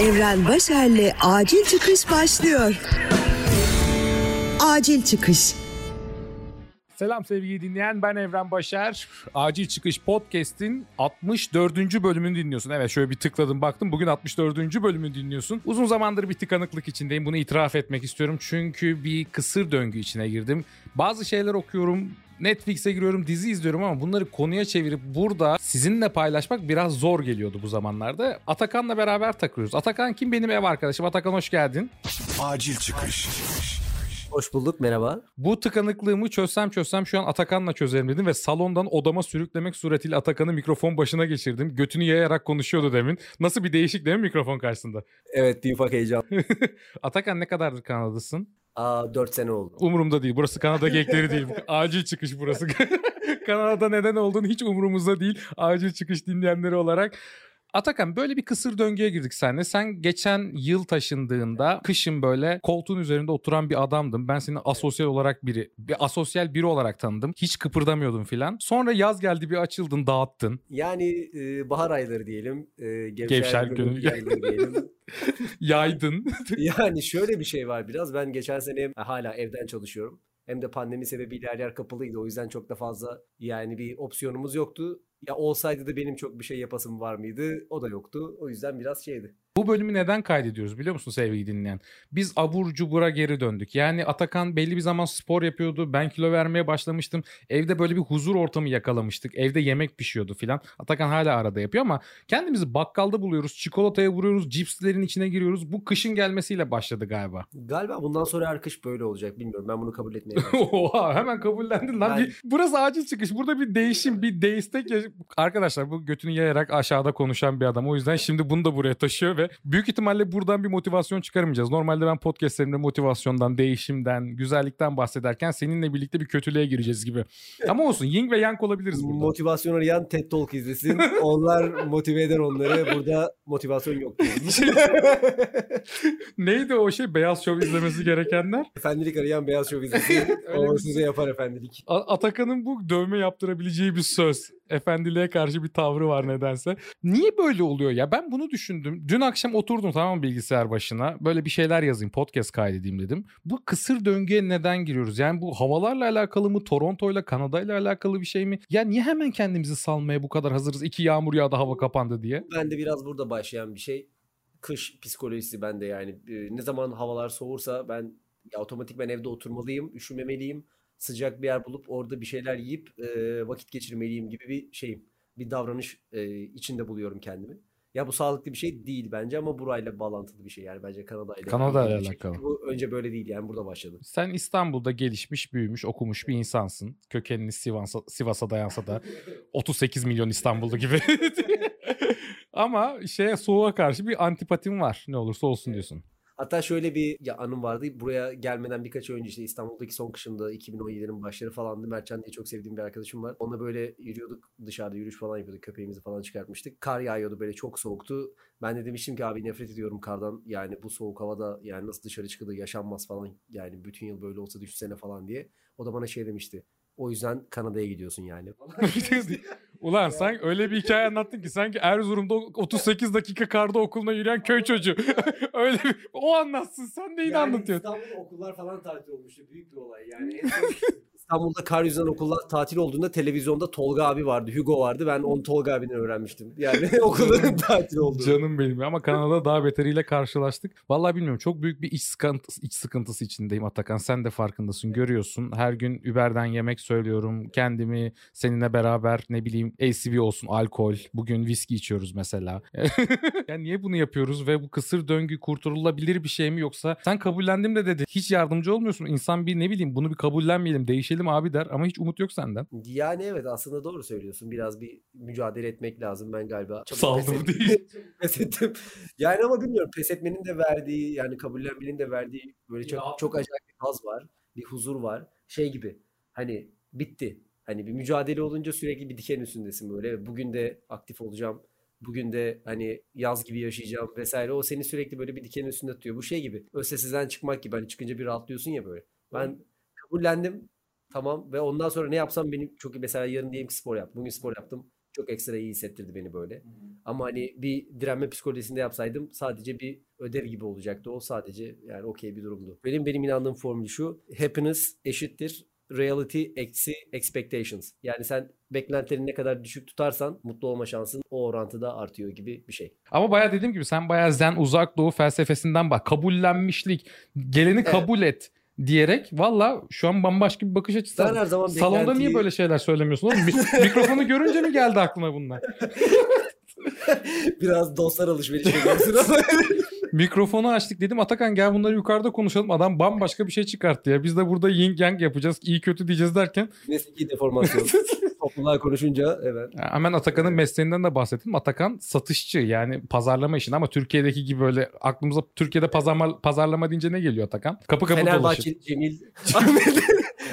Evren Başer'le Acil Çıkış başlıyor. Acil Çıkış. Selam sevgili dinleyen ben Evren Başer. Acil Çıkış Podcast'in 64. bölümünü dinliyorsun. Evet şöyle bir tıkladım baktım bugün 64. bölümünü dinliyorsun. Uzun zamandır bir tıkanıklık içindeyim bunu itiraf etmek istiyorum. Çünkü bir kısır döngü içine girdim. Bazı şeyler okuyorum Netflix'e giriyorum, dizi izliyorum ama bunları konuya çevirip burada sizinle paylaşmak biraz zor geliyordu bu zamanlarda. Atakan'la beraber takılıyoruz. Atakan kim? Benim ev arkadaşım. Atakan hoş geldin. Acil çıkış. Hoş bulduk merhaba. Bu tıkanıklığımı çözsem çözsem şu an Atakan'la çözerim dedim ve salondan odama sürüklemek suretiyle Atakan'ı mikrofon başına geçirdim. Götünü yayarak konuşuyordu demin. Nasıl bir değişik değil mi mikrofon karşısında? Evet bir ufak heyecan. Atakan ne kadardır Kanada'dasın? Aa 4 sene oldu. Umurumda değil. Burası Kanada gekleri değil. Acil çıkış burası. Kanada'da neden olduğunu hiç umurumuzda değil. Acil çıkış dinleyenleri olarak. Atakan böyle bir kısır döngüye girdik seninle. Sen geçen yıl taşındığında kışın böyle koltuğun üzerinde oturan bir adamdın. Ben seni asosyal olarak biri, bir asosyal biri olarak tanıdım. Hiç kıpırdamıyordun filan. Sonra yaz geldi bir açıldın, dağıttın. Yani e, bahar ayları diyelim. E, Gevşer gevşer gönül. diyelim. Yaydın. yani şöyle bir şey var biraz. Ben geçen sene hala evden çalışıyorum. Hem de pandemi sebebiyle her yer kapalıydı. O yüzden çok da fazla yani bir opsiyonumuz yoktu. Ya olsaydı da benim çok bir şey yapasım var mıydı? O da yoktu. O yüzden biraz şeydi. Bu bölümü neden kaydediyoruz biliyor musun sevgili dinleyen? Biz abur cubura geri döndük. Yani Atakan belli bir zaman spor yapıyordu. Ben kilo vermeye başlamıştım. Evde böyle bir huzur ortamı yakalamıştık. Evde yemek pişiyordu filan. Atakan hala arada yapıyor ama kendimizi bakkalda buluyoruz. Çikolataya vuruyoruz. Cipslerin içine giriyoruz. Bu kışın gelmesiyle başladı galiba. Galiba bundan sonra her kış böyle olacak. Bilmiyorum. Ben bunu kabul etmeye. Oha hemen kabullendin lan. Ben- Bir, burası acil çıkış. Burada bir değişim, bir deistek. yaş- Arkadaşlar bu götünü yayarak aşağıda konuşan bir adam. O yüzden şimdi bunu da buraya taşıyor ve büyük ihtimalle buradan bir motivasyon çıkarmayacağız. Normalde ben podcastlerimde motivasyondan, değişimden, güzellikten bahsederken seninle birlikte bir kötülüğe gireceğiz gibi. Ama olsun Ying ve Yang olabiliriz burada. Motivasyon arayan TED Talk izlesin. Onlar motive eder onları. Burada motivasyon yok. Neydi o şey? Beyaz Şov izlemesi gerekenler. Efendilik arayan beyaz şov izlesin. O size yapar efendilik. Atakan'ın bu dövme yaptırabileceği bir söz. Efendiliğe karşı bir tavrı var nedense. Niye böyle oluyor ya? Ben bunu düşündüm. Dün akşam oturdum tamam mı bilgisayar başına. Böyle bir şeyler yazayım, podcast kaydedeyim dedim. Bu kısır döngüye neden giriyoruz? Yani bu havalarla alakalı mı? Toronto'yla, Kanada'yla alakalı bir şey mi? Ya niye hemen kendimizi salmaya bu kadar hazırız? İki yağmur yağdı, hava kapandı diye. Ben de biraz burada başlayan bir şey. Kış psikolojisi bende yani. Ee, Ne zaman havalar soğursa ben ya otomatik ben evde oturmalıyım, üşümemeliyim. Sıcak bir yer bulup orada bir şeyler yiyip e, vakit geçirmeliyim gibi bir şeyim. Bir davranış e, içinde buluyorum kendimi. Ya bu sağlıklı bir şey değil bence ama burayla bağlantılı bir şey yani bence Kanada ile. Kanada ile şey. alakalı. Bu önce böyle değil yani burada başladı. Sen İstanbul'da gelişmiş, büyümüş, okumuş bir insansın. Kökeniniz Sivas'a, Sivas'a dayansa da 38 milyon İstanbullu gibi. Ama şeye soğuğa karşı bir antipatim var. Ne olursa olsun diyorsun. Hatta şöyle bir ya anım vardı. Buraya gelmeden birkaç ay önce işte İstanbul'daki son kışında 2017'lerin başları falandı. Mertcan diye çok sevdiğim bir arkadaşım var. Onunla böyle yürüyorduk dışarıda yürüyüş falan yapıyorduk. Köpeğimizi falan çıkartmıştık. Kar yağıyordu böyle çok soğuktu. Ben de demiştim ki abi nefret ediyorum kardan. Yani bu soğuk havada yani nasıl dışarı çıkılır yaşanmaz falan. Yani bütün yıl böyle olsa düşünsene falan diye. O da bana şey demişti. O yüzden Kanada'ya gidiyorsun yani. Ulan sen öyle bir hikaye anlattın ki sanki Erzurum'da 38 dakika karda okuluna yürüyen köy çocuğu. öyle bir, o anlatsın sen neyini anlatıyorsun? İstanbul'da okullar falan tatil olmuştu. Büyük bir olay yani. En son İstanbul'da kar yüzünden okullar tatil olduğunda televizyonda Tolga abi vardı, Hugo vardı. Ben onu Tolga abiden öğrenmiştim. Yani okulların tatil olduğunu. Canım benim ama Kanada'da daha beteriyle karşılaştık. Vallahi bilmiyorum çok büyük bir iç sıkıntısı, iç sıkıntısı içindeyim Atakan. Sen de farkındasın görüyorsun. Her gün Uber'den yemek söylüyorum. Kendimi seninle beraber ne bileyim ACV olsun alkol. Bugün viski içiyoruz mesela. yani niye bunu yapıyoruz ve bu kısır döngü kurtulabilir bir şey mi yoksa sen kabullendim de dedi. Hiç yardımcı olmuyorsun. İnsan bir ne bileyim bunu bir kabullenmeyelim değişelim abi der ama hiç umut yok senden. Yani evet aslında doğru söylüyorsun. Biraz bir mücadele etmek lazım ben galiba. Çabuk Saldım pes ettim. değil. pes ettim. Yani ama bilmiyorum pes etmenin de verdiği yani kabullenmenin de verdiği böyle çok, çok acayip bir haz var. Bir huzur var. Şey gibi hani bitti. Hani bir mücadele olunca sürekli bir diken üstündesin böyle. Bugün de aktif olacağım. Bugün de hani yaz gibi yaşayacağım vesaire. O seni sürekli böyle bir diken üstünde tutuyor. Bu şey gibi. ÖSS'den çıkmak gibi. Hani çıkınca bir rahatlıyorsun ya böyle. Ben kabullendim. Tamam ve ondan sonra ne yapsam benim çok iyi. Mesela yarın diyelim ki spor yaptım. Bugün spor yaptım. çok ekstra iyi hissettirdi beni böyle. Ama hani bir direnme psikolojisinde yapsaydım sadece bir ödev gibi olacaktı. O sadece yani okey bir durumdu. Benim benim inandığım formül şu. Happiness eşittir reality eksi expectations. Yani sen beklentilerini ne kadar düşük tutarsan mutlu olma şansın o orantıda artıyor gibi bir şey. Ama baya dediğim gibi sen baya zen uzak doğu felsefesinden bak. Kabullenmişlik, geleni kabul et diyerek valla şu an bambaşka bir bakış açısı. Ben her zaman Salonda beklentiyi- niye böyle şeyler söylemiyorsun oğlum? Mik- Mikrofonu görünce mi geldi aklına bunlar? Biraz dostlar alışverişi Mikrofonu açtık dedim Atakan gel bunları yukarıda konuşalım. Adam bambaşka bir şey çıkarttı ya. Biz de burada yin yang yapacağız. iyi kötü diyeceğiz derken. mesleki deformasyon. Topluluğa konuşunca evet. Ya Hemen Atakan'ın mesleğinden de bahsettim. Atakan satışçı yani pazarlama işinde ama Türkiye'deki gibi böyle aklımıza Türkiye'de pazarlama, pazarlama deyince ne geliyor Atakan? Kapı kapı dolaşır. Fenerbahçe Cemil Ahmet.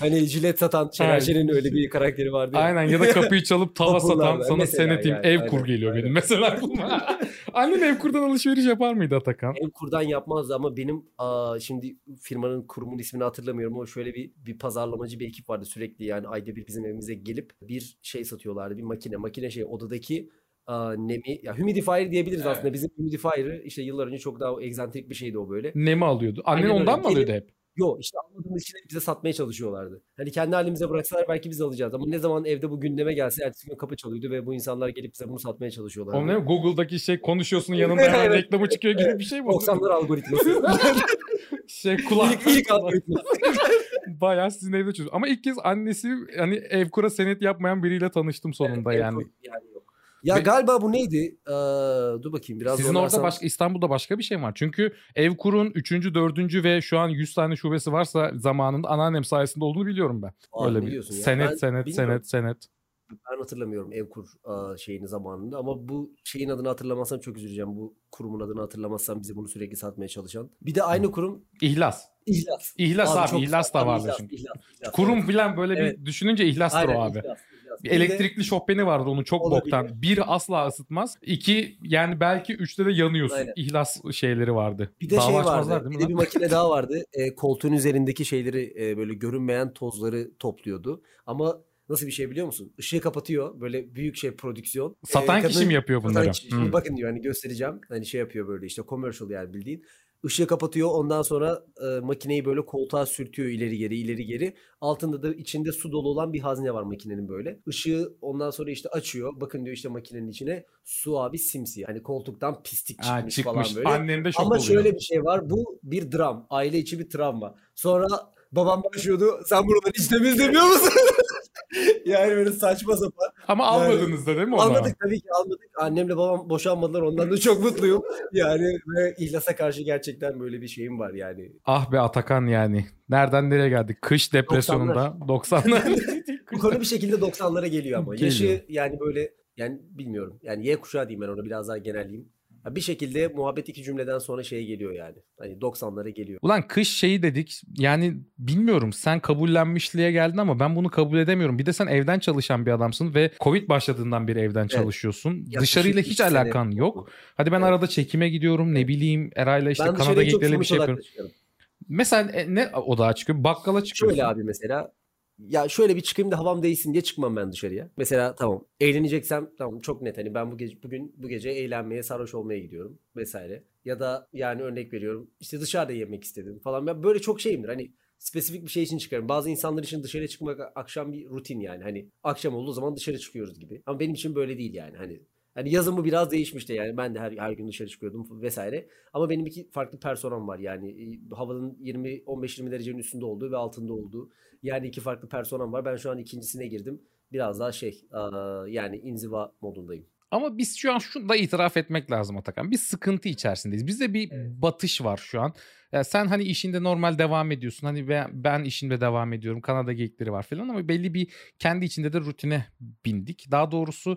hani jilet satan Şener Şen'in öyle bir karakteri vardı ya. Aynen ya da kapıyı çalıp tava satan sana Mesela seneteyim yani, ev aynen, kur geliyor aynen. benim mesela aklıma. Annen ev kurdan alışveriş yapar mıydı Atakan? Ev kurdan yapmazdı ama benim aa, şimdi firmanın kurumun ismini hatırlamıyorum ama şöyle bir bir pazarlamacı bir ekip vardı sürekli yani ayda bir bizim evimize gelip bir şey satıyorlardı bir makine makine şey odadaki aa, nemi ya humidifier diyebiliriz aslında bizim humidifier'ı işte yıllar önce çok daha egzantrik bir şeydi o böyle. Ne mi alıyordu? Annen Aynen öyle. ondan mı alıyordu hep? Yo işte almadığımız için bize satmaya çalışıyorlardı. Hani kendi halimize bıraksalar belki biz alacağız ama ne zaman evde bu gündeme gelse ertesi gün kapı çalıyordu ve bu insanlar gelip bize bunu satmaya çalışıyorlardı. O ne? Google'daki şey konuşuyorsun yanında hemen Evet. reklamı çıkıyor gibi bir şey mi? 90'lar algoritması. Şey kulak. ilk, ilk algoritması. Bayağı sizin evde çözüyor. Ama ilk kez annesi hani ev kura senet yapmayan biriyle tanıştım sonunda Evet, yani. yani yok. Ya Ve- galiba bu neydi? Ee, dur bakayım biraz Sizin orada başka İstanbul'da başka bir şey var. Çünkü Evkur'un 3. 4. ve şu an 100 tane şubesi varsa zamanında anneannem sayesinde olduğunu biliyorum ben. Aa, Öyle bir senet Ben senet bilmiyorum. senet senet. Ben hatırlamıyorum Evkur şeyini zamanında ama bu şeyin adını hatırlamazsam çok üzüleceğim. Bu kurumun adını hatırlamazsam bize bunu sürekli satmaya çalışan. Bir de aynı kurum İhlas. İhlas. İhlas abi, çok İhlas da Abi, vardı İhlas. İhlas, İhlas, Kurum evet. falan böyle Evet. bir düşününce ihlastır Aynen, o abi. İhlas, İhlas. Bir elektrikli şopbeni vardı onun çok Olabilir. boktan. Bir asla ısıtmaz. İki yani belki üçte de yanıyorsun. Aynen. İhlas şeyleri vardı. Bir de Dava şey vardı. Bir de bir makine daha vardı. E, koltuğun üzerindeki şeyleri e, böyle görünmeyen tozları topluyordu. Ama nasıl bir şey biliyor musun? Işığı kapatıyor. Böyle büyük şey prodüksiyon. Satan kişi kadın- mi yapıyor Satan bunları? kişi. Şimdi Hmm. bakın diyor hani göstereceğim. Hani şey yapıyor böyle işte commercial yani bildiğin. Işığı kapatıyor. Ondan sonra e, makineyi böyle koltuğa sürtüyor ileri geri ileri geri. Altında da içinde su dolu olan bir hazne var makinenin böyle. Işığı ondan sonra işte açıyor. Bakın diyor işte makinenin içine su abi simsiyah. Hani koltuktan pislik Ha, çıkmış, çıkmış. falan böyle. Annem de şok Ama oluyor. şöyle bir şey var. Bu bir dram. Aile içi bir travma. Sonra babam başlıyordu. Sen buraları hiç temizlemiyor musun? yani böyle saçma sapan. Ama Yani- almadınız da değil mi onu? Almadık tabii ki almadık. Annemle babam boşanmadılar. Ondan da çok mutluyum. Yani ve ihlasa karşı gerçekten böyle bir şeyim var yani. Ah be Atakan yani. Nereden nereye geldik? Kış depresyonunda 90'lar. Bu konu bir şekilde 90'lara geliyor ama. Geliyor. Yaşı yani böyle yani bilmiyorum. Yani Y kuşağı diyeyim ben ona biraz daha genelleyeyim. Bir şekilde muhabbet iki cümleden sonra şeye geliyor yani. Hani 90'lara geliyor. Ulan kış şeyi dedik yani bilmiyorum sen kabullenmişliğe geldin ama ben bunu kabul edemiyorum. Bir de sen evden çalışan bir adamsın ve Covid başladığından beri evden çalışıyorsun. Yaklaşık Dışarıyla hiç sene alakan yok. Hadi ben Evet. arada çekime gidiyorum ne bileyim Eray'la işte Kanada çok geyiklerle bir şey yapıyorum. Mesela e, ne odağa çıkıyor? Bakkala çıkıyorsun. Şöyle abi mesela ya şöyle bir çıkayım da havam değilsin diye çıkmam ben dışarıya. Mesela tamam eğleneceksem tamam çok net hani ben bu gece bugün bu gece eğlenmeye sarhoş olmaya gidiyorum vesaire. Ya da yani örnek veriyorum işte dışarıda yemek istedim falan. Ben böyle çok şeyimdir hani spesifik bir şey için çıkarım. Bazı insanlar için dışarıya çıkmak akşam bir rutin yani. Hani akşam olduğu zaman dışarı çıkıyoruz gibi. Ama benim için böyle değil yani. Hani Hani yazın bu biraz değişmişti yani. Ben de her, her gün dışarı çıkıyordum vesaire. Ama benim iki farklı personam var yani. Havanın 20 15-20 derecenin üstünde olduğu ve altında olduğu. Yani iki farklı personam var. Ben şu an ikincisine girdim. Biraz daha şey yani inziva modundayım. Ama biz şu an şunu da itiraf etmek lazım Atakan. Biz sıkıntı içerisindeyiz. Bizde bir Evet. batış var şu an. Ya sen hani işinde normal devam ediyorsun. Hani ben, ben işimde devam ediyorum. Kanada geyikleri var falan ama belli bir kendi içinde de rutine bindik. Daha doğrusu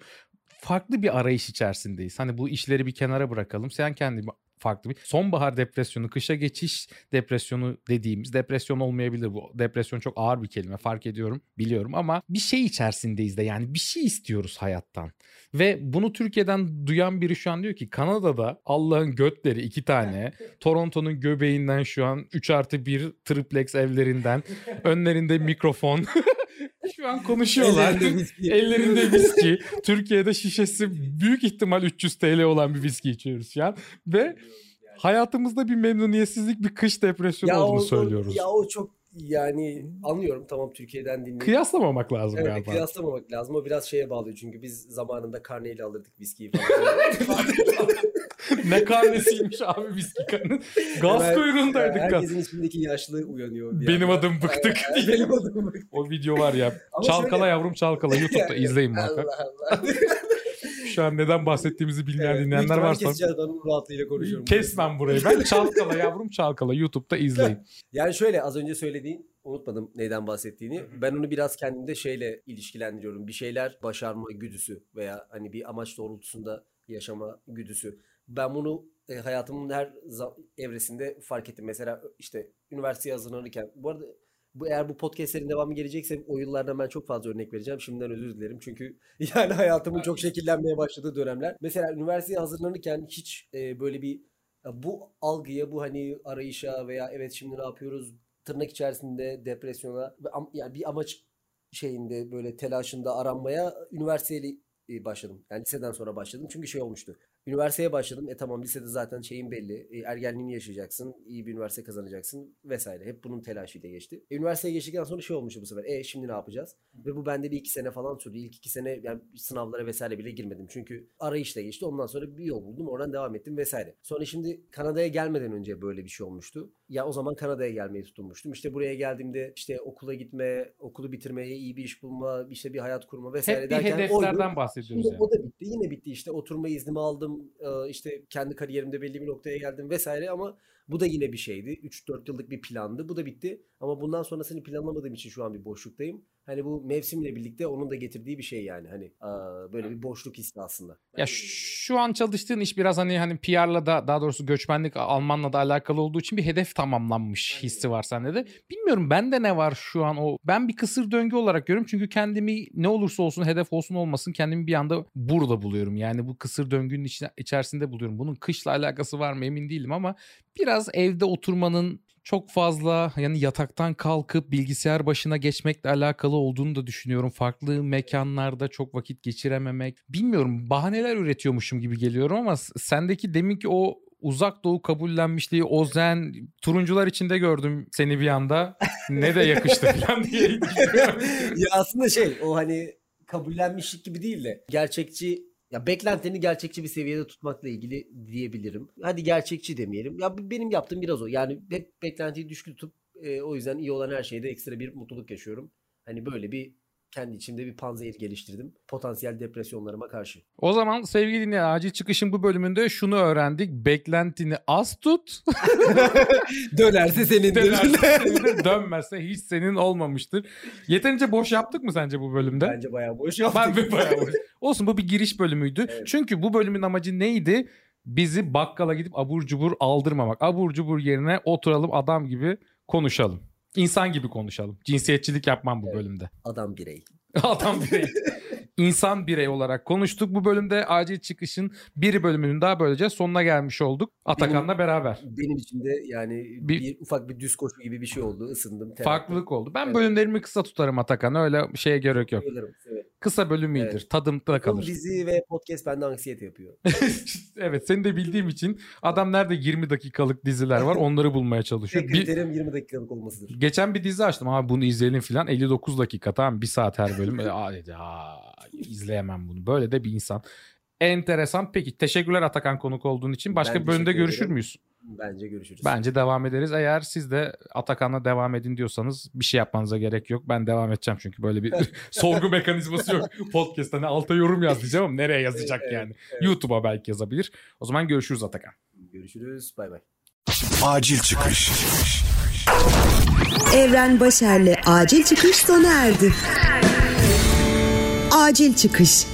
farklı bir arayış içerisindeyiz. Hani bu işleri bir kenara bırakalım. Sen kendi farklı bir sonbahar depresyonu, kışa geçiş depresyonu dediğimiz depresyon olmayabilir bu. Depresyon çok ağır bir kelime fark ediyorum, biliyorum ama bir şey içerisindeyiz de yani bir şey istiyoruz hayattan. Ve bunu Türkiye'den duyan biri şu an diyor ki Kanada'da Allah'ın götleri iki tane, Toronto'nun göbeğinden şu an 3 artı 1 triplex evlerinden, önlerinde mikrofon, Şu an konuşuyorlar. Ellerinde viski. Ellerinde viski. Türkiye'de şişesi büyük ihtimal 300 TL olan bir viski içiyoruz şu an. Ve hayatımızda bir memnuniyetsizlik, bir kış depresyonu olduğunu o- söylüyoruz. Ya o çok yani anlıyorum tamam Türkiye'den dinliyorum. Kıyaslamamak lazım Evet galiba. kıyaslamamak lazım. O biraz şeye bağlıyor çünkü biz zamanında karneyle alırdık viskiyi falan. ne karnesiymiş abi viski karnı. Gaz Hemen- kuyruğundaydık. Yani gaz. herkesin içindeki yaşlı uyanıyor. bir Benim adım bıktık. Evet, Benim adım bıktık. O video var ya. Ama çalkala şöyle- yavrum çalkala. YouTube'da izleyin muhakkak. Allah Allah. Şu an neden bahsettiğimizi bilmeyen Evet, dinleyenler varsa keseceğiz, ben onun rahatlığıyla konuşuyorum. kesmem burayı. Ben çalkala yavrum çalkala. YouTube'da izleyin. Yani şöyle az önce söylediğin unutmadım neyden bahsettiğini. Ben onu biraz kendimde şeyle ilişkilendiriyorum. Bir şeyler başarma güdüsü veya hani bir amaç doğrultusunda yaşama güdüsü. Ben bunu e, hayatımın her evresinde fark ettim. Mesela işte üniversiteye hazırlanırken. Bu arada bu eğer bu podcastlerin devamı gelecekse o yıllardan ben çok fazla örnek vereceğim. Şimdiden özür dilerim. Çünkü yani hayatımın çok şekillenmeye başladığı dönemler. Mesela üniversiteye hazırlanırken hiç e, böyle bir bu algıya, bu hani arayışa veya evet şimdi ne yapıyoruz tırnak içerisinde depresyona yani bir amaç şeyinde böyle telaşında aranmaya üniversiteyle e, başladım. Yani liseden sonra başladım. Çünkü şey olmuştu. Üniversiteye başladım. E tamam lisede zaten şeyin belli. E, ergenliğini yaşayacaksın. iyi bir üniversite kazanacaksın vesaire. Hep bunun telaşıyla geçti. E, üniversiteye geçtikten sonra şey olmuştu bu sefer. E şimdi ne yapacağız? Ve bu bende bir iki sene falan sürdü. İlk iki sene yani sınavlara vesaire bile girmedim. Çünkü arayışla geçti. Ondan sonra bir yol buldum. Oradan devam ettim vesaire. Sonra şimdi Kanada'ya gelmeden önce böyle bir şey olmuştu. Ya o zaman Kanada'ya gelmeyi tutunmuştum. İşte buraya geldiğimde işte okula gitme, okulu bitirmeye, iyi bir iş bulma, işte bir hayat kurma vesaire Hep bir derken oydu. hedeflerden bahsediyoruz Şimdi yani. o da bitti. Yine bitti işte. Oturma iznimi aldım. Ee, işte kendi kariyerimde belli bir noktaya geldim vesaire ama bu da yine bir şeydi. 3-4 yıllık bir plandı. Bu da bitti. Ama bundan sonrasını planlamadığım için şu an bir boşluktayım. Hani bu mevsimle birlikte onun da getirdiği bir şey yani. Hani böyle bir boşluk hissi aslında. Ya şu an çalıştığın iş biraz hani hani PR'la da daha doğrusu göçmenlik Almanla da alakalı olduğu için bir hedef tamamlanmış hissi var sende de. Bilmiyorum bende ne var şu an o. Ben bir kısır döngü olarak görüyorum çünkü kendimi ne olursa olsun hedef olsun olmasın kendimi bir anda burada buluyorum. Yani bu kısır döngünün içine, içerisinde buluyorum. Bunun kışla alakası var mı emin değilim ama biraz evde oturmanın çok fazla yani yataktan kalkıp bilgisayar başına geçmekle alakalı olduğunu da düşünüyorum. Farklı mekanlarda çok vakit geçirememek. Bilmiyorum bahaneler üretiyormuşum gibi geliyorum ama sendeki deminki o uzak doğu kabullenmişliği o zen turuncular içinde gördüm seni bir anda. Ne de yakıştı falan diye. ya aslında şey o hani kabullenmişlik gibi değil de gerçekçi ya beklentini gerçekçi bir seviyede tutmakla ilgili diyebilirim. Hadi gerçekçi demeyelim. Ya benim yaptığım biraz o. Yani hep beklentiyi düşük tutup e, o yüzden iyi olan her şeyde ekstra bir mutluluk yaşıyorum. Hani böyle bir kendi içimde bir panzehir geliştirdim. Potansiyel depresyonlarıma karşı. o zaman sevgili dinleyen acil çıkışın bu bölümünde şunu öğrendik. Beklentini az tut. Dönerse senin Dönerse dönmezse hiç senin olmamıştır. Yeterince boş yaptık mı sence bu bölümde? Bence bayağı boş Ben yaptık. de bayağı boş. Olsun bu bir giriş bölümüydü. Evet. Çünkü bu bölümün amacı neydi? Bizi bakkala gidip abur cubur aldırmamak. Abur cubur yerine oturalım adam gibi konuşalım. İnsan gibi konuşalım. Cinsiyetçilik yapmam bu Evet. bölümde. Adam birey. Adam birey. İnsan birey olarak konuştuk. Bu bölümde acil çıkışın bir bölümünün daha böylece sonuna gelmiş olduk. Atakan'la beraber. Benim için de yani Bir- bir, ufak bir düz koşu gibi bir şey oldu. Isındım. terapi. Farklılık oldu. Ben Evet. bölümlerimi kısa tutarım Atakan. Öyle şeye gerek yok. Bayılırım, severim. Kısa bölüm iyidir. Evet. Tadımda kalır. dizi ve podcast bende anksiyete yapıyor. evet seni de bildiğim için adam nerede 20 dakikalık diziler var onları bulmaya çalışıyor. Tek Bir, kriterim 20 dakikalık olmasıdır. geçen bir dizi açtım abi bunu izleyelim filan 59 dakika tamam bir saat her bölüm. E, Aa dedi aa, izleyemem bunu böyle de bir insan. Enteresan. Peki teşekkürler Atakan konuk olduğun için. Başka Ben bölümde görüşür müyüz? Bence görüşürüz. Bence devam ederiz. Eğer siz de Atakan'la devam edin diyorsanız bir şey yapmanıza gerek yok. Ben devam edeceğim çünkü böyle bir sorgu mekanizması yok. Podcast'ta ne alta yorum yaz diyeceğim ama nereye yazacak Evet, yani? evet. YouTube'a belki yazabilir. O zaman görüşürüz Atakan. Görüşürüz. Bay bay. Acil çıkış. Evren Başer'le acil çıkış sona erdi. Acil çıkış.